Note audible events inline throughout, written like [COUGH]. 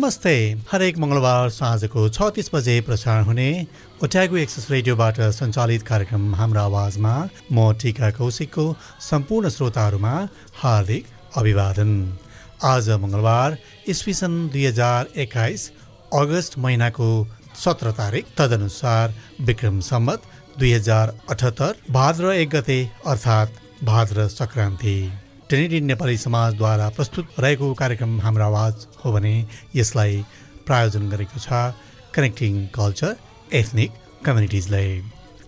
नमस्ते। हरेक मङ्गलबार साँझको छ तिस बजे प्रसारण हुने ओट्यागो एक्सेस रेडियोबाट सञ्चालित कार्यक्रम हाम्रो आवाजमा म टिका कौशिकको सम्पूर्ण श्रोताहरूमा हार्दिक अभिवादन। आज मङ्गलबार इस्वी सन् दुई हजार एक्काइस अगस्त महिनाको सत्र तारिक तदनुसार विक्रम सम्मत दुई हजार अठहत्तर भाद्र एक गते अर्थात् भाद्र सङ्क्रान्ति। टेनिडिन नेपाली समाजद्वारा प्रस्तुत रहेको कार्यक्रम हाम्रो आवाज हो भने यसलाई प्रायोजन गरेको छ कनेक्टिङ कल्चर एथनिक कम्युनिटिजलाई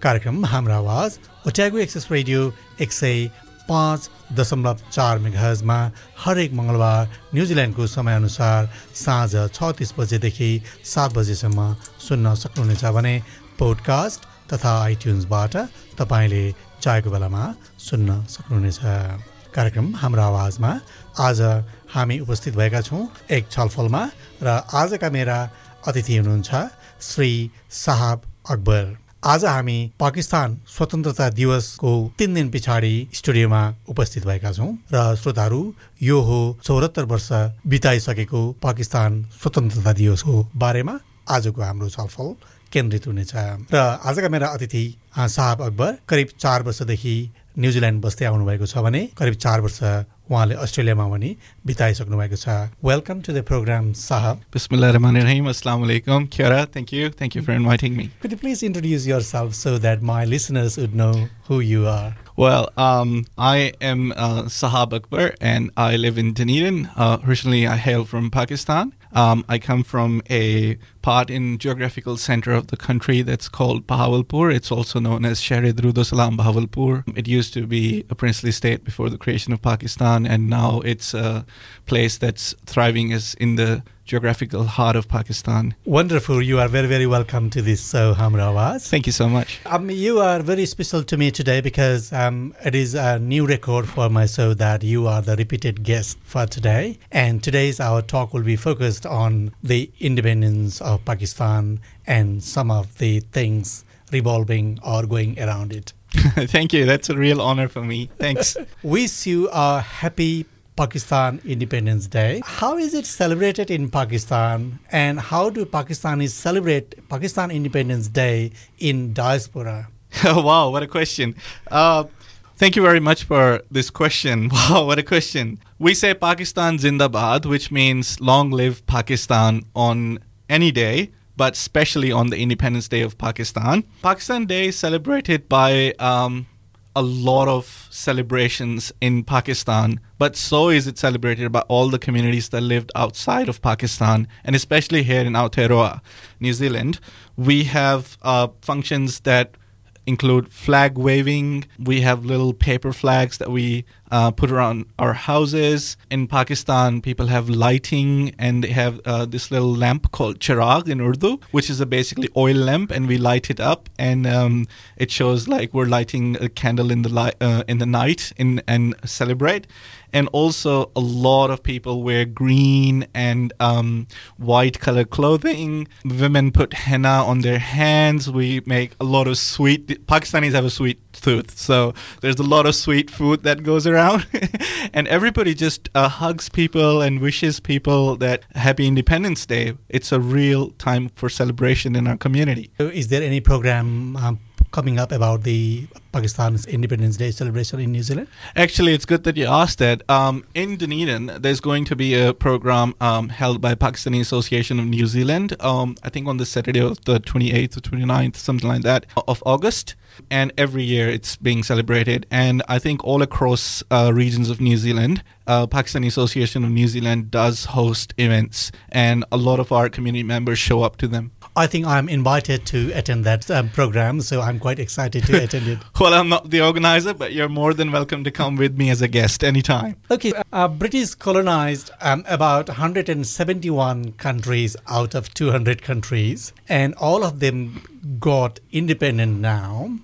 कार्यक्रम हाम्रो आवाज ओट्यागो एक्सेस रेडियो एक सय पाँच दशमलव चार मेघाजमा हरेक मङ्गलबार न्युजिल्यान्डको समयअनुसार साँझ छ तिस बजेदेखि सात बजेसम्म सुन्न सक्नुहुनेछ भने पोडकास्ट तथा आइट्युन्सबाट तपाईँले चाहेको बेलामा सुन्न सक्नुहुनेछ। कार्यक्रम हाम्रो आवाजमा आज हामी उपस्थित भएका छौँ एक छलफलमा र आजका मेरा अतिथि हुनुहुन्छ श्री साहब अकबर। आज हामी पाकिस्तान स्वतन्त्रता दिवसको तिन दिन पछाडि स्टुडियोमा उपस्थित भएका छौँ र श्रोताहरू यो हो चौरात्तर वर्ष बिताइसकेको पाकिस्तान स्वतन्त्रता दिवसको बारेमा आजको हाम्रो छलफल केन्द्रित हुनेछ। र आजका मेरा अतिथि साहब अकबर करिब चार वर्षदेखि न्युजिल्यान्ड बस्दै आउनुभएको छ भने करिब चार वर्ष उहाँले अस्ट्रेलियामा पनि बिताइसक्नु भएको छ वेलकम टु द प्रोग्राम साहब Bismillahirrahmanirrahim. Assalamu alaikum. Kiara, thank you. Thank you for inviting me. Could you please introduce yourself so that my listeners would know who you are? Well, um, I am uh, Sahab Akbar and I live in Dunedin. Uh, originally, I hail from Pakistan. Um, I come from a part in geographical center of the country that's called Bahawalpur. It's also known as Shahri Salam Bahawalpur. It used to be a princely state before the creation of Pakistan, and now it's a place that's thriving as in the geographical heart of Pakistan. Wonderful. You are very, very welcome to this show, Hamro Awaz. Thank you so much. Um, you are very special to me today because um, it is a new record for my show that you are the repeated guest for today. And today's our talk will be focused on the independence of Pakistan and some of the things revolving or going around it. [LAUGHS] Thank you. That's a real honor for me. Thanks. [LAUGHS] Wish you a happy Pakistan Independence Day. How is it celebrated in Pakistan and how do Pakistanis celebrate Pakistan Independence Day in diaspora? [LAUGHS] wow, what a question. Uh, thank you very much for this question. Wow, what a question. We say Pakistan Zindabad, which means long live Pakistan on any day but especially on the Independence Day of Pakistan. Pakistan Day is celebrated by um, a lot of celebrations in Pakistan, but so is it celebrated by all the communities that lived outside of Pakistan, and especially here in Aotearoa, New Zealand. We have uh, functions that include flag waving. We have little paper flags that we uh, put around our houses. In Pakistan, people have lighting and they have uh, this little lamp called chirag in Urdu, which is a basically oil lamp, and we light it up, and um, it shows like we're lighting a candle in the light uh, in the night in, and celebrate. And also, a lot of people wear green and um, white color clothing. Women put henna on their hands. We make a lot of sweet. Pakistanis have a sweet tooth, so there's a lot of sweet food that goes around [LAUGHS] and everybody just uh, hugs people and wishes people that Happy Independence Day. It's a real time for celebration in our community. Is there any program um, coming up about the Pakistan's Independence Day celebration in New Zealand? Actually, it's good that you asked that. Um, in Dunedin, there's going to be a program um, held by Pakistani Association of New Zealand. Um, I think on the Saturday of the 28th or 29th, something like that, of August. And every year it's being celebrated. And I think all across uh, regions of New Zealand, uh, Pakistani Association of New Zealand does host events, and a lot of our community members show up to them. I think I'm invited to attend that um, program, so I'm quite excited to [LAUGHS] attend it. Well, I'm not the organizer, but you're more than welcome to come with me as a guest anytime. Okay, uh, British colonized um, about 171 countries out of 200 countries, and all of them got independent now.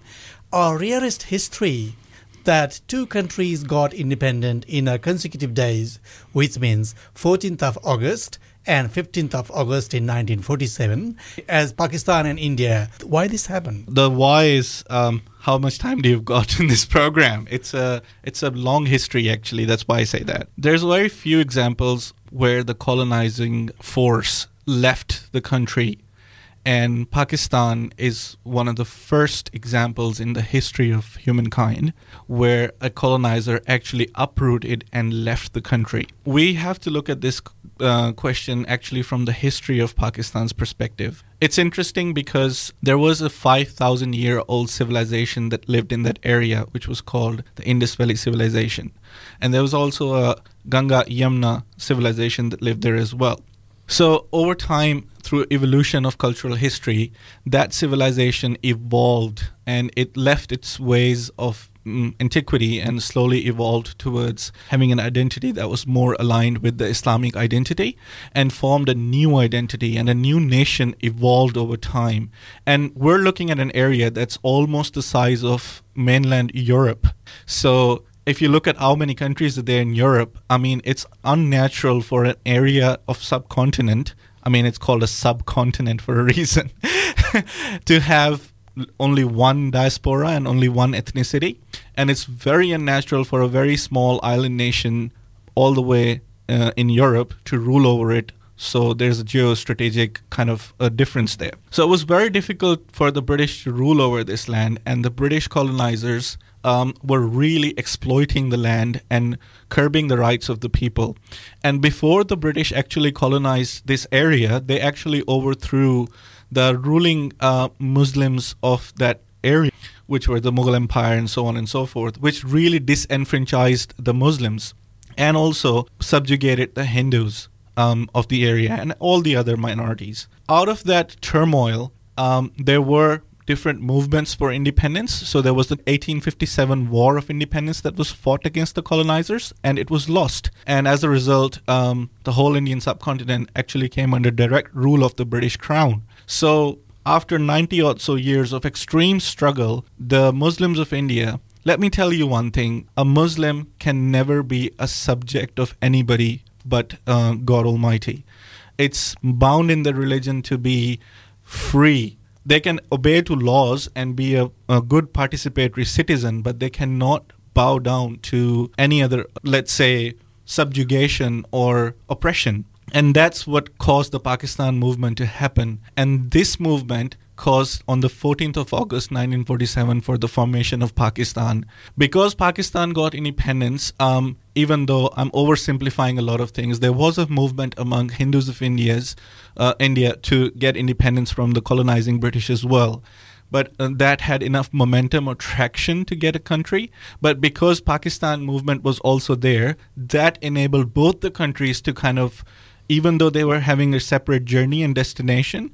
Our rarest history that two countries got independent in a consecutive days, which means 14th of August and 15th of August in 1947 as Pakistan and India. Why this happened? The why is um, how much time do you have got in this program? It's a it's a long history actually. That's why I say that. There's very few examples where the colonizing force left the country and Pakistan is one of the first examples in the history of humankind where a colonizer actually uprooted and left the country. We have to look at this uh, question actually from the history of Pakistan's perspective. It's interesting because there was a 5,000 year old civilization that lived in that area, which was called the Indus Valley Civilization. And there was also a Ganga Yamuna civilization that lived there as well. So, over time, through evolution of cultural history, that civilization evolved and it left its ways of mm, antiquity and slowly evolved towards having an identity that was more aligned with the Islamic identity and formed a new identity and a new nation evolved over time. And we're looking at an area that's almost the size of mainland Europe. So, if you look at how many countries are there in Europe, I mean, it's unnatural for an area of subcontinent. I mean, it's called a subcontinent for a reason [LAUGHS] to have only one diaspora and only one ethnicity. And it's very unnatural for a very small island nation all the way uh, in Europe to rule over it. So there's a geostrategic kind of a difference there. So it was very difficult for the British to rule over this land, and the British colonizers um, were really exploiting the land and curbing the rights of the people. And before the British actually colonized this area, they actually overthrew the ruling uh, Muslims of that area, which were the Mughal Empire and so on and so forth, which really disenfranchised the Muslims and also subjugated the Hindus um, of the area and all the other minorities. Out of that turmoil, um, there were different movements for independence. So there was the 1857 War of Independence that was fought against the colonizers, and it was lost. And as a result, um, the whole Indian subcontinent actually came under direct rule of the British Crown. So after 90 or so years of extreme struggle, the Muslims of India let me tell you one thing a Muslim can never be a subject of anybody but uh, God Almighty. It's bound in the religion to be free they can obey to laws and be a, a good participatory citizen, but they cannot bow down to any other, let's say, subjugation or oppression. And that's what caused the Pakistan movement to happen. And this movement caused on the 14th of August 1947 for the formation of Pakistan. Because Pakistan got independence, um, even though I'm oversimplifying a lot of things, there was a movement among Hindus of India's, uh, India to get independence from the colonizing British as well. But uh, that had enough momentum or traction to get a country. But because Pakistan movement was also there, that enabled both the countries to kind of, even though they were having a separate journey and destination,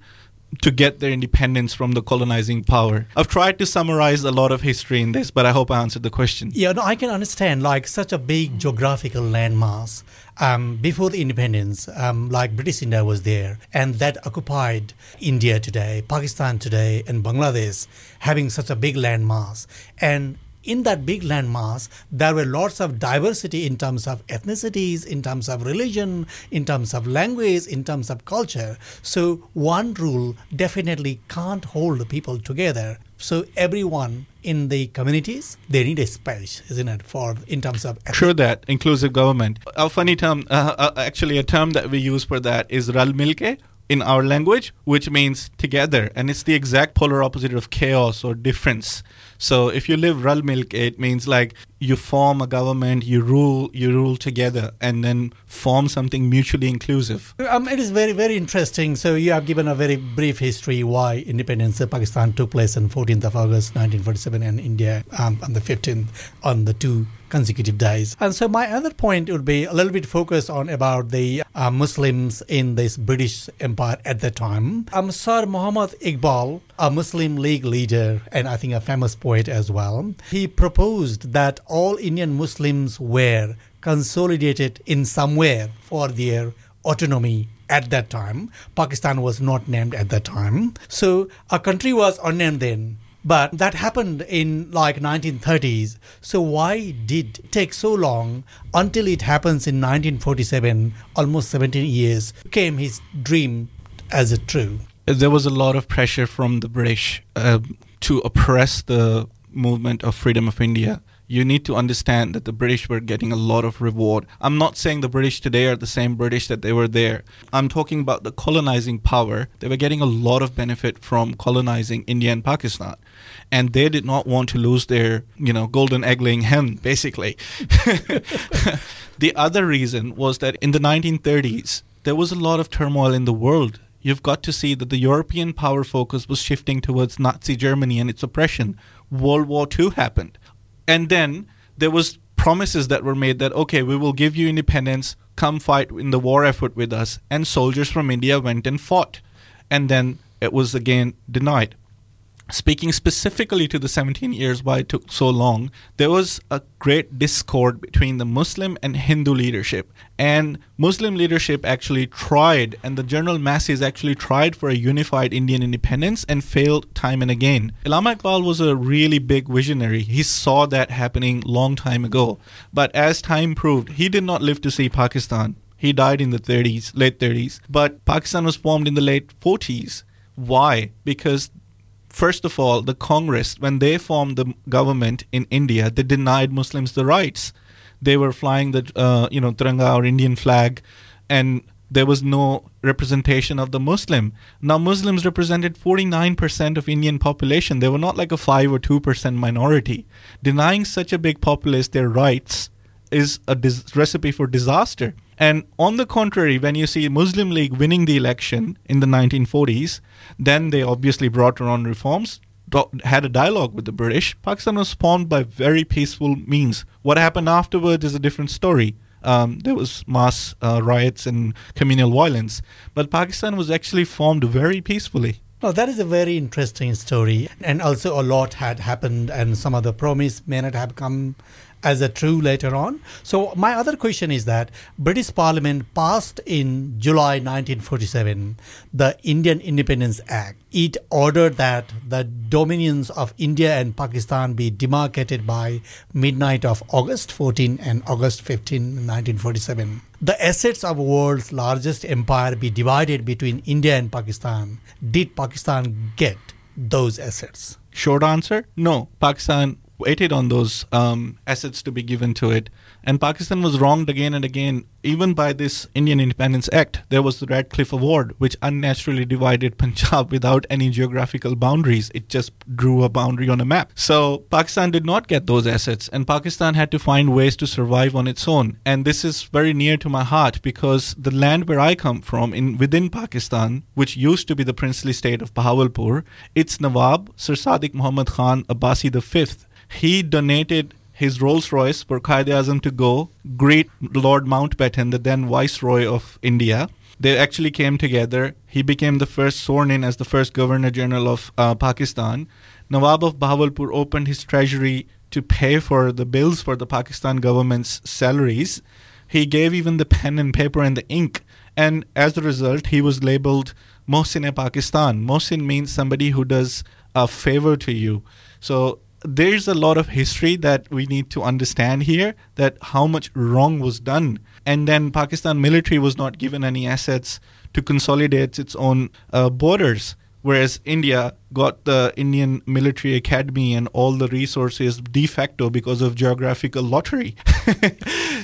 to get their independence from the colonizing power. I've tried to summarize a lot of history in this, but I hope I answered the question. Yeah, no, I can understand like such a big geographical landmass. Um, before the independence, um, like British India was there, and that occupied India today, Pakistan today, and Bangladesh, having such a big landmass. And in that big landmass, there were lots of diversity in terms of ethnicities, in terms of religion, in terms of language, in terms of culture. So one rule definitely can't hold the people together. So everyone in the communities they need a space, isn't it, for in terms of true that inclusive government. A funny term, uh, uh, actually, a term that we use for that is ral milke, in our language, which means together, and it's the exact polar opposite of chaos or difference. So if you live Ral Milk, it means like you form a government, you rule, you rule together, and then form something mutually inclusive. Um, it is very, very interesting. So you have given a very brief history why independence of Pakistan took place on 14th of August 1947 and India um, on the 15th on the two consecutive days. And so my other point would be a little bit focused on about the uh, Muslims in this British Empire at the time. Um, Sir Muhammad Iqbal, a Muslim League leader and I think a famous poet as well. He proposed that all Indian Muslims were consolidated in somewhere for their autonomy at that time. Pakistan was not named at that time. So a country was unnamed then. But that happened in like 1930s. So why did it take so long until it happens in 1947, almost 17 years, came his dream as a true? There was a lot of pressure from the British uh, to oppress the movement of freedom of India you need to understand that the British were getting a lot of reward. I'm not saying the British today are the same British that they were there. I'm talking about the colonizing power. They were getting a lot of benefit from colonizing India and Pakistan. And they did not want to lose their, you know, golden egg laying hen, basically. [LAUGHS] the other reason was that in the 1930s, there was a lot of turmoil in the world you've got to see that the European power focus was shifting towards Nazi Germany and its oppression. World War II happened. And then there was promises that were made that okay we will give you independence come fight in the war effort with us. And soldiers from india went and fought. And then it was again denied speaking specifically to the 17 years why it took so long, there was a great discord between the Muslim and Hindu leadership. And Muslim leadership actually tried, and the general masses actually tried for a unified Indian independence and failed time and again. Allama Iqbal was a really big visionary. He saw that happening long time ago. But as time proved, he did not live to see Pakistan. He died in the 30s, late 30s. But Pakistan was formed in the late 40s. Why? Because first of all, the Congress, when they formed the government in India, they denied Muslims the rights. They were flying the, uh, you know, Tiranga or Indian flag, and there was no representation of the Muslim. Now, Muslims represented 49% of Indian population. They were not like a 5 or 2% minority. Denying such a big populace their rights is a dis- recipe for disaster. And on the contrary, when you see Muslim League winning the election in the 1940s, then they obviously brought around reforms, had a dialogue with the British. Pakistan was formed by very peaceful means. What happened afterwards is a different story. Um, there was mass uh, riots and communal violence, but Pakistan was actually formed very peacefully. Well, that is a very interesting story, and also a lot had happened, and some of the promise may not have come as a true later on. So my other question is that British Parliament passed in July 1947 the Indian Independence Act. It ordered that the dominions of India and Pakistan be demarcated by midnight of August 14 and August 15, 1947. The assets of world's largest empire be divided between India and Pakistan. Did Pakistan get those assets? Short answer no. Pakistan waited on those um, assets to be given to it. And Pakistan was wronged again and again, even by this Indian Independence Act. There was the Radcliffe Award, which unnaturally divided [LAUGHS] Punjab without any geographical boundaries. It just drew a boundary on a map. So Pakistan did not get those assets, and Pakistan had to find ways to survive on its own. And this is very near to my heart because the land where I come from, in within Pakistan, which used to be the princely state of Bahawalpur, its Nawab, Sir Sadiq Muhammad Khan Abbasi V, he donated his Rolls Royce for Quaid Azam to go greet Lord Mountbatten, the then Viceroy of India. They actually came together. He became the first sworn in as the first Governor General of uh, Pakistan. Nawab of Bahawalpur opened his treasury to pay for the bills for the Pakistan government's salaries. He gave even the pen and paper and the ink. And as a result, he was labeled Mohsin Pakistan. Mohsin means somebody who does a favor to you. So there's a lot of history that we need to understand here that how much wrong was done. And then pakistan military was not given any assets to consolidate its own uh, borders whereas india got the indian military academy and all the resources de facto because of geographical lottery. [LAUGHS]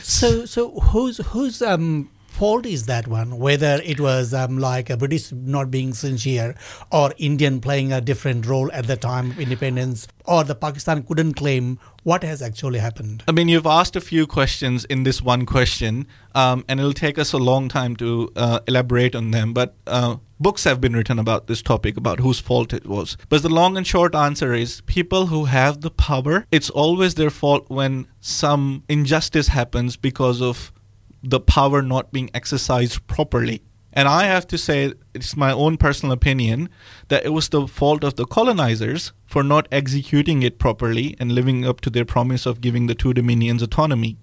So so who's who's um fault is that one? Whether it was um, like a British not being sincere or Indian playing a different role at the time of independence or the Pakistan couldn't claim what has actually happened? I mean, you've asked a few questions in this one question, um, and it'll take us a long time to uh, elaborate on them. But uh, books have been written about this topic, about whose fault it was. But the long and short answer is people who have the power, it's always their fault when some injustice happens because of the power not being exercised properly. And I have to say, it's my own personal opinion that it was the fault of the colonizers for not executing it properly and living up to their promise of giving the two dominions autonomy.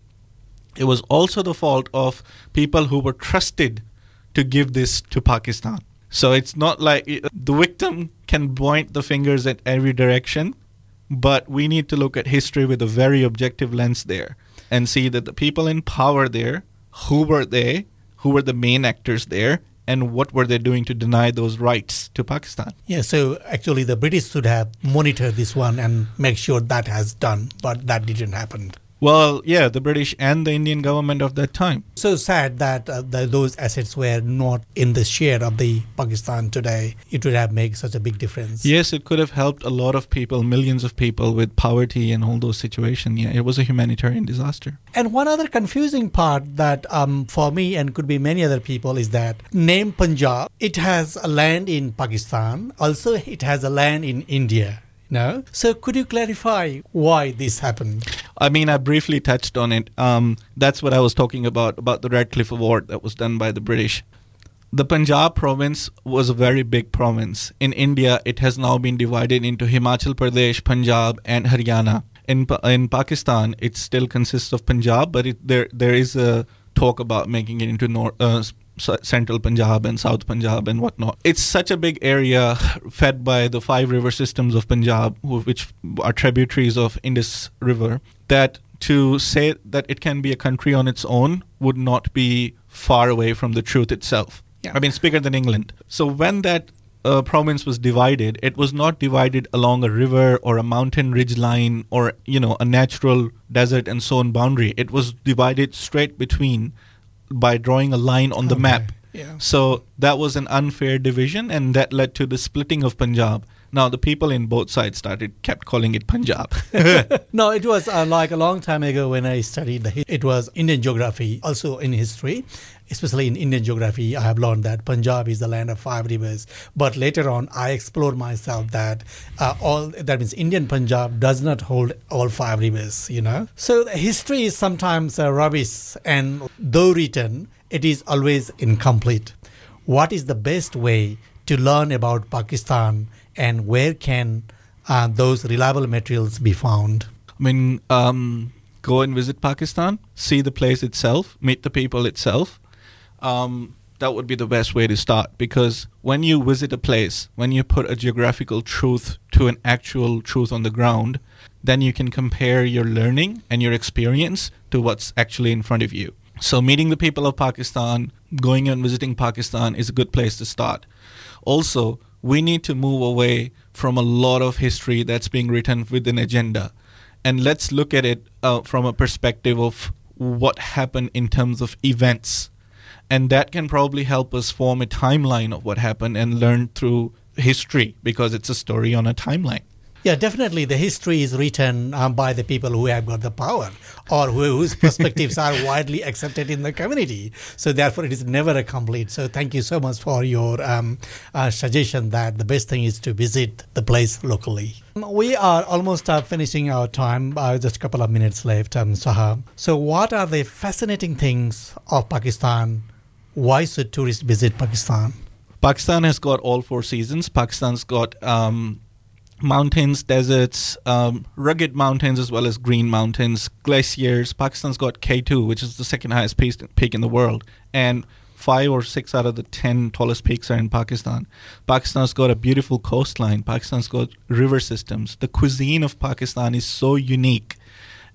It was also the fault of people who were trusted to give this to Pakistan. So it's not like the victim can point the fingers at every direction, but we need to look at history with a very objective lens there and see that the people in power there, who were they, who were the main actors there, and what were they doing to deny those rights to Pakistan? Yeah, so actually the British should have monitored this one and make sure that has done, but that didn't happen. Well, yeah, the British and the Indian government of that time. So sad that uh, the, those assets were not in the share of the Pakistan today. It would have made such a big difference. Yes, it could have helped a lot of people, millions of people with poverty and all those situations. Yeah, it was a humanitarian disaster. And one other confusing part that um, for me and could be many other people is that name Punjab, it has a land in Pakistan. Also, it has a land in India. No. So could you clarify why this happened? I mean, I briefly touched on it. Um, that's what I was talking about about the Radcliffe Award that was done by the British. The Punjab province was a very big province. In India, it has now been divided into Himachal Pradesh, Punjab, and Haryana. In in Pakistan, it still consists of Punjab, but it, there there is a talk about making it into North, uh, central Punjab and South Punjab and whatnot. It's such a big area fed by the five river systems of Punjab, which are tributaries of Indus River, that to say that it can be a country on its own would not be far away from the truth itself. Yeah. I mean, it's bigger than England. So when that uh, province was divided, it was not divided along a river or a mountain ridge line or you know a natural desert and so on boundary. It was divided straight between by drawing a line on the okay. map. Yeah. So that was an unfair division, and that led to the splitting of Punjab. Now the people in both sides started kept calling it Punjab. [LAUGHS] no, it was uh, like a long time ago when I studied the. It was Indian geography, also in history, especially in Indian geography. I have learned that Punjab is the land of five rivers. But later on, I explored myself that uh, all that means Indian Punjab does not hold all five rivers. You know, so history is sometimes uh, rubbish, and though written, it is always incomplete. What is the best way to learn about Pakistan? and where can uh, those reliable materials be found? I mean, um, go and visit Pakistan, see the place itself, meet the people itself. Um, that would be the best way to start because when you visit a place, when you put a geographical truth to an actual truth on the ground, then you can compare your learning and your experience to what's actually in front of you. So, meeting the people of Pakistan, going and visiting Pakistan is a good place to start. Also, we need to move away from a lot of history that's being written with an agenda. And let's look at it uh, from a perspective of what happened in terms of events. And that can probably help us form a timeline of what happened and learn through history because it's a story on a timeline. Yeah, definitely. The history is written um, by the people who have got the power or who, whose [LAUGHS] perspectives are widely accepted in the community. So, therefore, it is never a complete. So, thank you so much for your um, uh, suggestion that the best thing is to visit the place locally. We are almost uh, finishing our time, uh, just a couple of minutes left, um, Saha. So, what are the fascinating things of Pakistan? Why should tourists visit Pakistan? Pakistan has got all four seasons. Pakistan's got um, mountains, deserts, um, rugged mountains, as well as green mountains, glaciers. Pakistan's got K2, which is the second highest peak in the world, and five or six out of the ten tallest peaks are in Pakistan. Pakistan's got a beautiful coastline. Pakistan's got river systems. The cuisine of Pakistan is so unique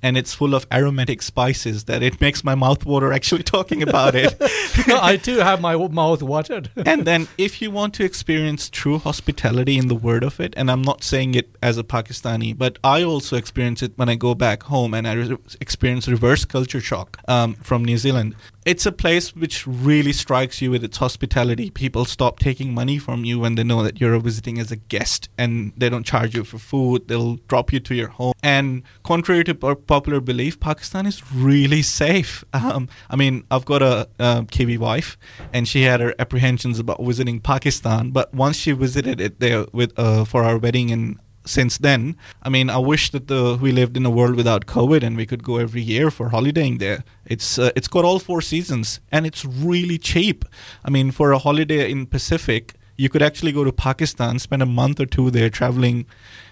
and it's full of aromatic spices that it makes my mouth water actually talking about it. [LAUGHS] no, I too have my mouth watered. [LAUGHS] and then, if you want to experience true hospitality in the word of it, and I'm not saying it as a Pakistani, but I also experience it when I go back home and I re- experience reverse culture shock um, from New Zealand. It's a place which really strikes you with its hospitality. People stop taking money from you when they know that you're visiting as a guest and they don't charge you for food. They'll drop you to your home. And contrary to popular belief, Pakistan is really safe. [LAUGHS] Um, I mean, I've got a, a Kiwi wife and she had her apprehensions about visiting Pakistan, but once she visited it there with uh, for our wedding in since then. I mean, I wish that the we lived in a world without COVID and we could go every year for holidaying there. It's uh, it's got all four seasons and it's really cheap. I mean, for a holiday in Pacific, you could actually go to Pakistan, spend a month or two there traveling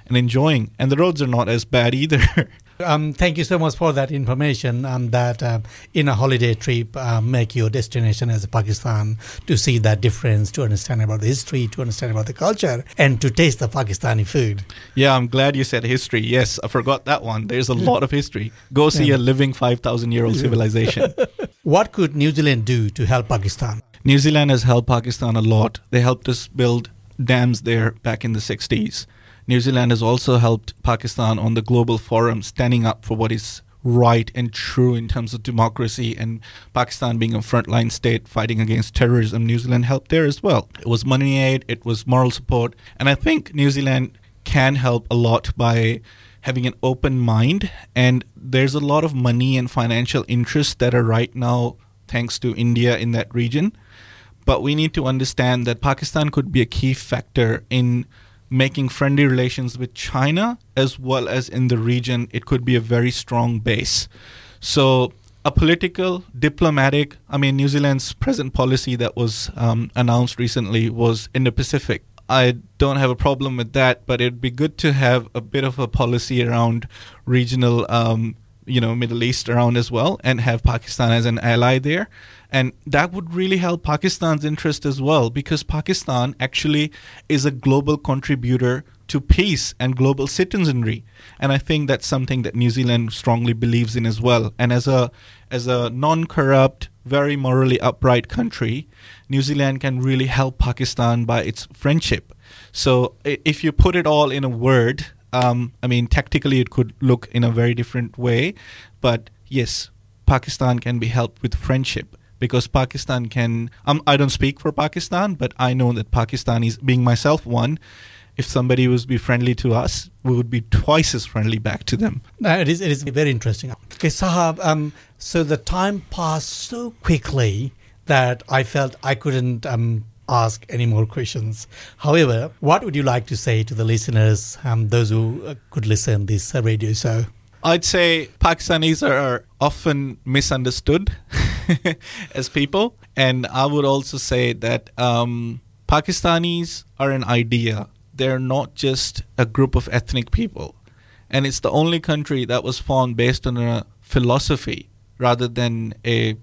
and enjoying, and the roads are not as bad either. [LAUGHS] Um, thank you so much for that information. Um, that uh, in a holiday trip, uh, make your destination as Pakistan to see that difference, to understand about the history, to understand about the culture, and to taste the Pakistani food. Yeah, I'm glad you said history. Yes, I forgot that one. There's a lot of history. Go see yeah. a living 5,000 year old civilization. [LAUGHS] what could New Zealand do to help Pakistan? New Zealand has helped Pakistan a lot. They helped us build dams there back in the 60s. New Zealand has also helped Pakistan on the global forum, standing up for what is right and true in terms of democracy and Pakistan being a frontline state fighting against terrorism. New Zealand helped there as well. It was money aid, it was moral support, and I think New Zealand can help a lot by having an open mind. And there's a lot of money and financial interests that are right now, thanks to India in that region. But we need to understand that Pakistan could be a key factor in making friendly relations with China as well as in the region, it could be a very strong base. So, a political, diplomatic, I mean, New Zealand's present policy that was um, announced recently was in the Pacific. I don't have a problem with that, but it'd be good to have a bit of a policy around regional, um, you know, Middle East around as well and have Pakistan as an ally there. And that would really help Pakistan's interest as well, because Pakistan actually is a global contributor to peace and global citizenry. And I think that's something that New Zealand strongly believes in as well. And as a as a non-corrupt, very morally upright country, New Zealand can really help Pakistan by its friendship. So if you put it all in a word, um, I mean, tactically it could look in a very different way, but yes, Pakistan can be helped with friendship because Pakistan can. Um, I don't speak for Pakistan, but I know that Pakistanis, being myself one, if somebody was be friendly to us, we would be twice as friendly back to them. No, it is. It is very interesting. Okay, Sahab. Um, so the time passed so quickly that I felt I couldn't um, ask any more questions. However, what would you like to say to the listeners, um, those who uh, could listen this uh, radio show? I'd say Pakistanis are often misunderstood [LAUGHS] as people. And I would also say that um, Pakistanis are an idea. They're not just a group of ethnic people. And it's the only country that was formed based on a philosophy rather than a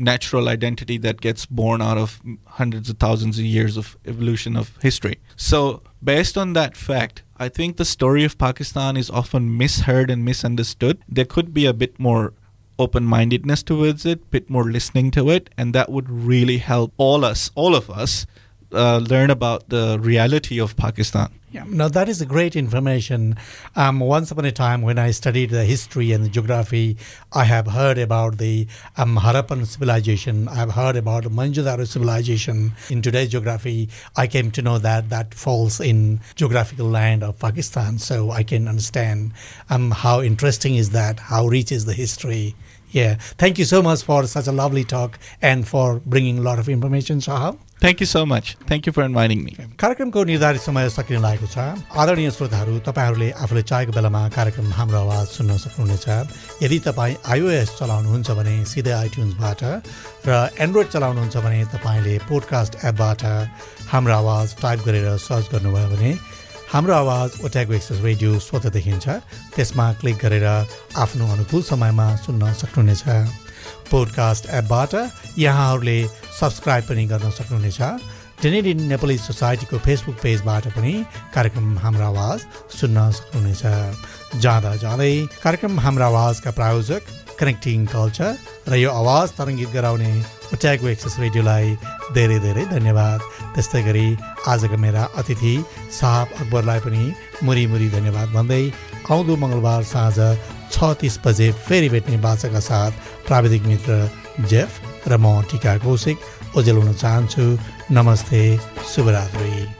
natural identity that gets born out of hundreds of thousands of years of evolution of history. So, based on that fact, I think the story of Pakistan is often misheard and misunderstood. There could be a bit more open mindedness towards it, bit more listening to it, and that would really help all us, all of us, uh, learn about the reality of Pakistan. Yeah, now that is a great information. Um, once upon a time, when I studied the history and the geography, I have heard about the um, Harappan civilization. I have heard about Mohenjo-daro civilization. In today's geography, I came to know that that falls in geographical land of Pakistan. So I can understand um, how interesting is that, how rich is the history. Yeah, thank you so much for such a lovely talk and for bringing a lot of information, Shahab. Thank you so much thank you for inviting me कार्यक्रमको निर्धारित समय सकिन लागेको छ। आदरणीय श्रोताहरू तपाईँहरूले आफूले चाहेको बेलामा कार्यक्रम हाम्रो आवाज सुन्न सक्नुहुनेछ। यदि तपाईँ आइओएस चलाउनुहुन्छ भने सिधै आइट्युन्सबाट र एन्ड्रोइड चलाउनुहुन्छ भने तपाईँले पोडकास्ट एपबाट हाम्रो आवाज टाइप गरेर सर्च गर्नुभयो भने हाम्रो आवाज ओट्यागो एक्सेस रेडियो स्वत देखिन्छ। त्यसमा क्लिक गरेर आफ्नो अनुकूल समयमा सुन्न सक्नुहुनेछ। पोडकास्ट एपबाट यहाँहरूले सब्सक्राइब पनि गर्न सक्नुहुनेछ। टेनेडिन नेपाली सोसाइटीको फेसबुक पेजबाट पनि कार्यक्रम हाम्रो आवाज सुन्न सक्नुहुनेछ। जाँदा जाँदै कार्यक्रम हाम्रो आवाजका प्रायोजक कनेक्टिङ कल्चर र यो आवाज तरङ्गित गराउने ओट्यागो एक्सेस रेडियोलाई धेरै धेरै धन्यवाद। त्यस्तै गरी आजका मेरा अतिथि साहब अकबरलाई पनि मुरी मुरी धन्यवाद भन्दै आउँदो मङ्गलबार साँझ छ तिस बजे फेरि भेट्ने बाचाका साथ प्राविधिक मित्र जेफ र म टिका कौशिक। ओजेल हुन चाहन्छु। नमस्ते। शुभरात्री।